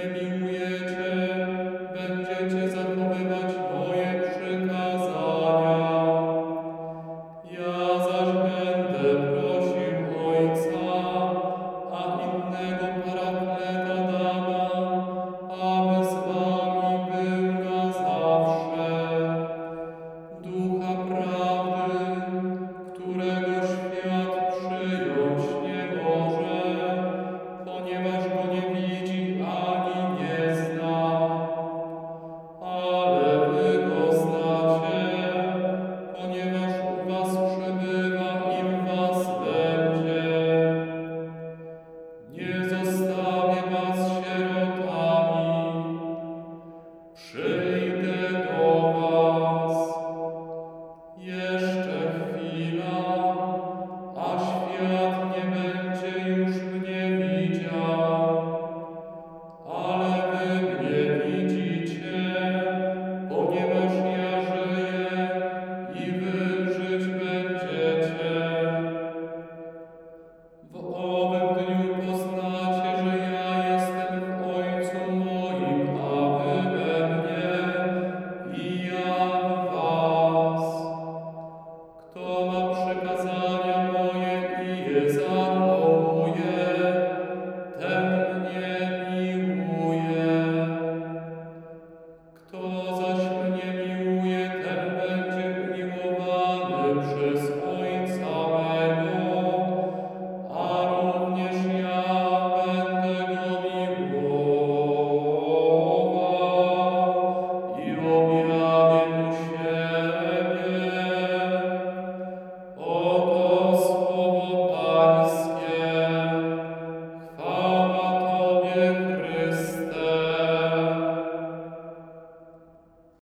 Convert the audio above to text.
name you Amen.